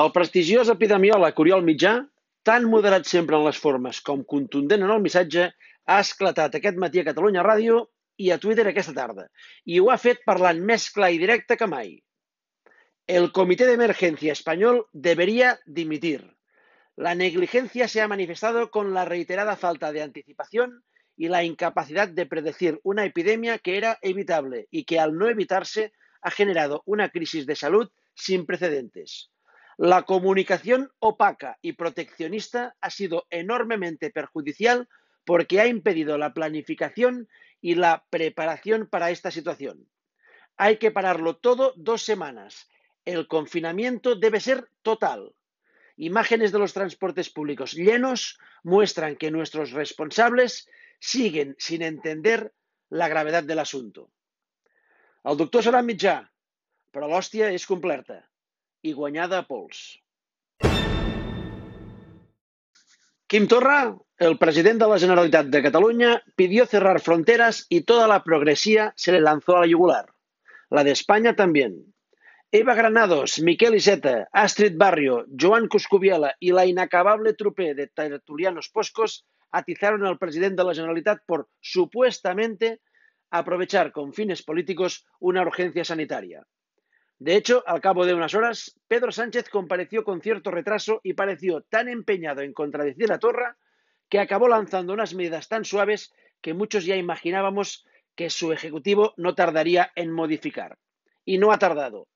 El prestigiós epidemiòleg Oriol Mitjà, tan moderat sempre en les formes com contundent en el missatge, ha esclatat aquest matí a Catalunya Ràdio i a Twitter aquesta tarda, i ho ha fet parlant més clar i directe que mai. El Comité de Emergencia Español debería dimitir. La negligencia se ha manifestado con la reiterada falta de anticipación y la incapacidad de predecir una epidemia que era evitable y que al no evitarse ha generado una crisis de salud sin precedentes. La comunicación opaca y proteccionista ha sido enormemente perjudicial porque ha impedido la planificación y la preparación para esta situación. Hay que pararlo todo dos semanas. El confinamiento debe ser total. Imágenes de los transportes públicos llenos muestran que nuestros responsables siguen sin entender la gravedad del asunto. El doctor serà mitjà, però l'hòstia és completa i guanyada pols. Quim Torra, el president de la Generalitat de Catalunya, pidió cerrar fronteras y toda la progresía se le lanzó a la yugular. La de España también. Eva Granados, Miquel Iceta, Astrid Barrio, Joan Coscubiela y la inacabable trupe de tertulianos poscos atizaron al presidente de la Generalitat por supuestamente aprovechar con fines políticos una urgencia sanitaria. De hecho, al cabo de unas horas, Pedro Sánchez compareció con cierto retraso y pareció tan empeñado en contradecir a Torra que acabó lanzando unas medidas tan suaves que muchos ya imaginábamos que su ejecutivo no tardaría en modificar. Y no ha tardado.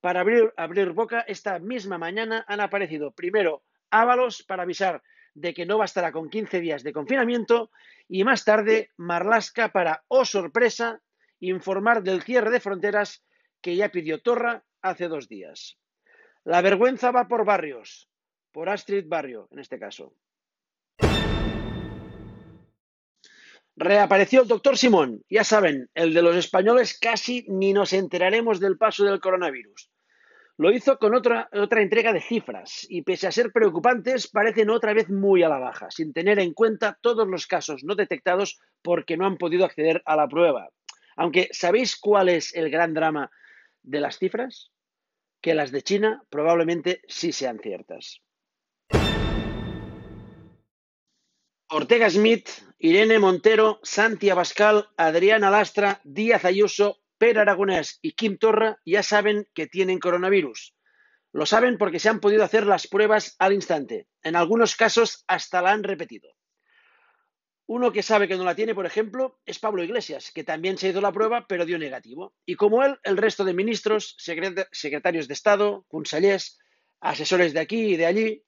Para abrir, abrir boca, esta misma mañana han aparecido primero Ábalos para avisar de que no bastará con 15 días de confinamiento y más tarde Marlasca para, oh sorpresa, informar del cierre de fronteras que ya pidió Torra hace dos días. La vergüenza va por barrios, por Astrid Barrio en este caso. Reapareció el doctor Simón, ya saben, el de los españoles casi ni nos enteraremos del paso del coronavirus. Lo hizo con otra, otra entrega de cifras y pese a ser preocupantes parecen otra vez muy a la baja, sin tener en cuenta todos los casos no detectados porque no han podido acceder a la prueba. Aunque, ¿sabéis cuál es el gran drama de las cifras? Que las de China probablemente sí sean ciertas. Ortega Smith, Irene Montero, Santi Abascal, Adriana Lastra, Díaz Ayuso, Per Aragonés y Kim Torra ya saben que tienen coronavirus. Lo saben porque se han podido hacer las pruebas al instante. En algunos casos hasta la han repetido. Uno que sabe que no la tiene, por ejemplo, es Pablo Iglesias, que también se hizo la prueba pero dio negativo. Y como él, el resto de ministros, secretarios de Estado, consellers, asesores de aquí y de allí,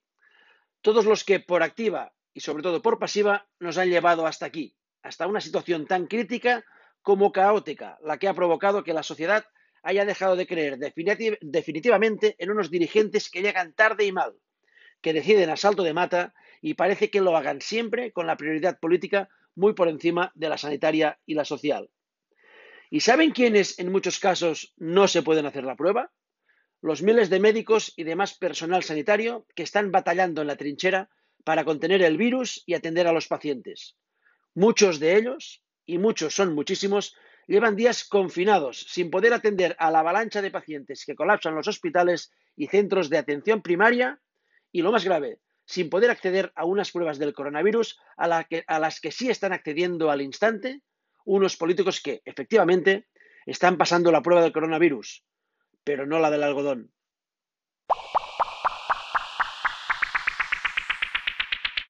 todos los que por activa y sobre todo por pasiva nos han llevado hasta aquí, hasta una situación tan crítica como caótica, la que ha provocado que la sociedad haya dejado de creer definitivamente en unos dirigentes que llegan tarde y mal, que deciden a salto de mata y parece que lo hagan siempre con la prioridad política muy por encima de la sanitaria y la social. ¿Y saben quiénes en muchos casos no se pueden hacer la prueba? Los miles de médicos y demás personal sanitario que están batallando en la trinchera para contener el virus y atender a los pacientes. Muchos de ellos, y muchos son muchísimos, llevan días confinados, sin poder atender a la avalancha de pacientes que colapsan los hospitales y centros de atención primaria y, lo más grave, sin poder acceder a unas pruebas del coronavirus a, a las que sí están accediendo al instante unos políticos que, efectivamente, están pasando la prueba del coronavirus, pero no la del algodón.